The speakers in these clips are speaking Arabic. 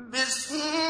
بسم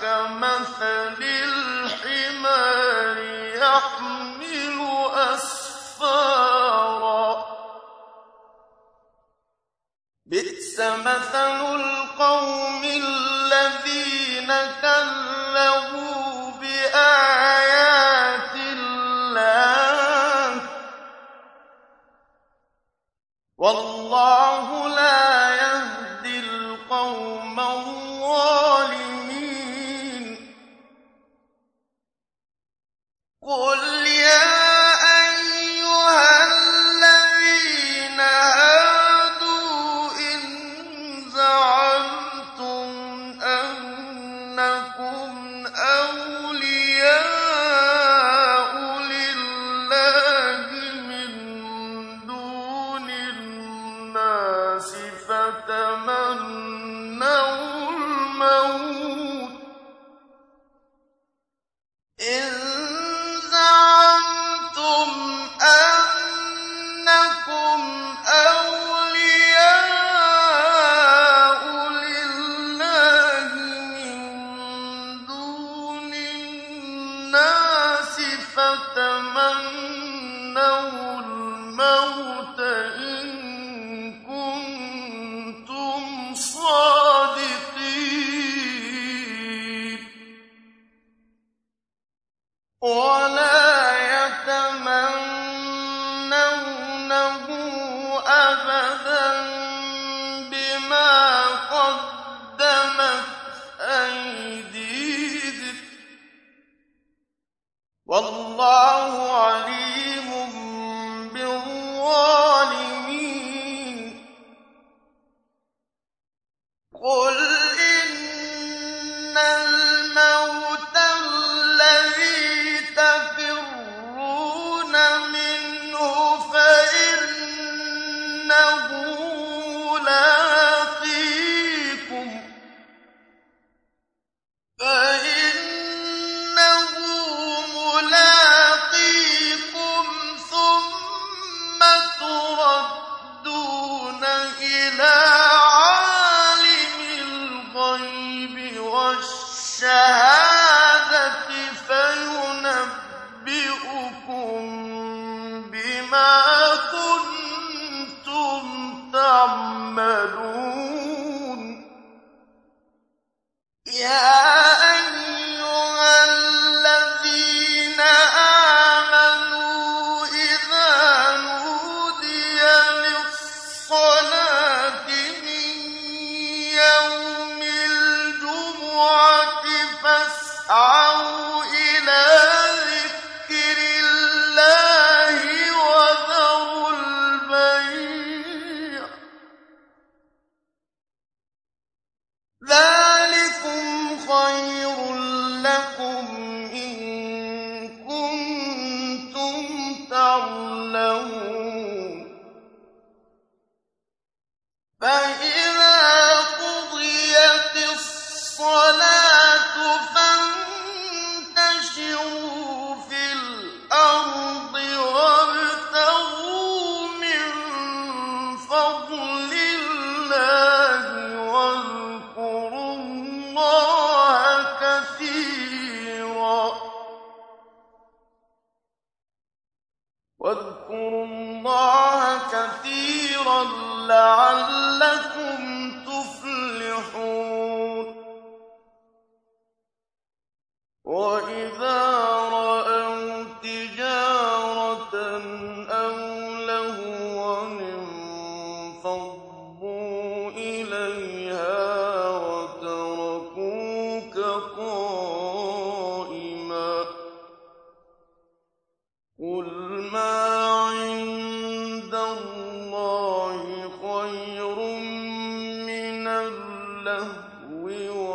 كمثل الحمار يحمل أسفارا. بئس مثل القوم الذين كذبوا بآيات الله. والله لا in Yeah. وَاذْكُرُوا اللَّهَ كَثِيرًا لَّعَلَّكُمْ تُفْلِحُونَ. وَإِذَا اللَّهْوِ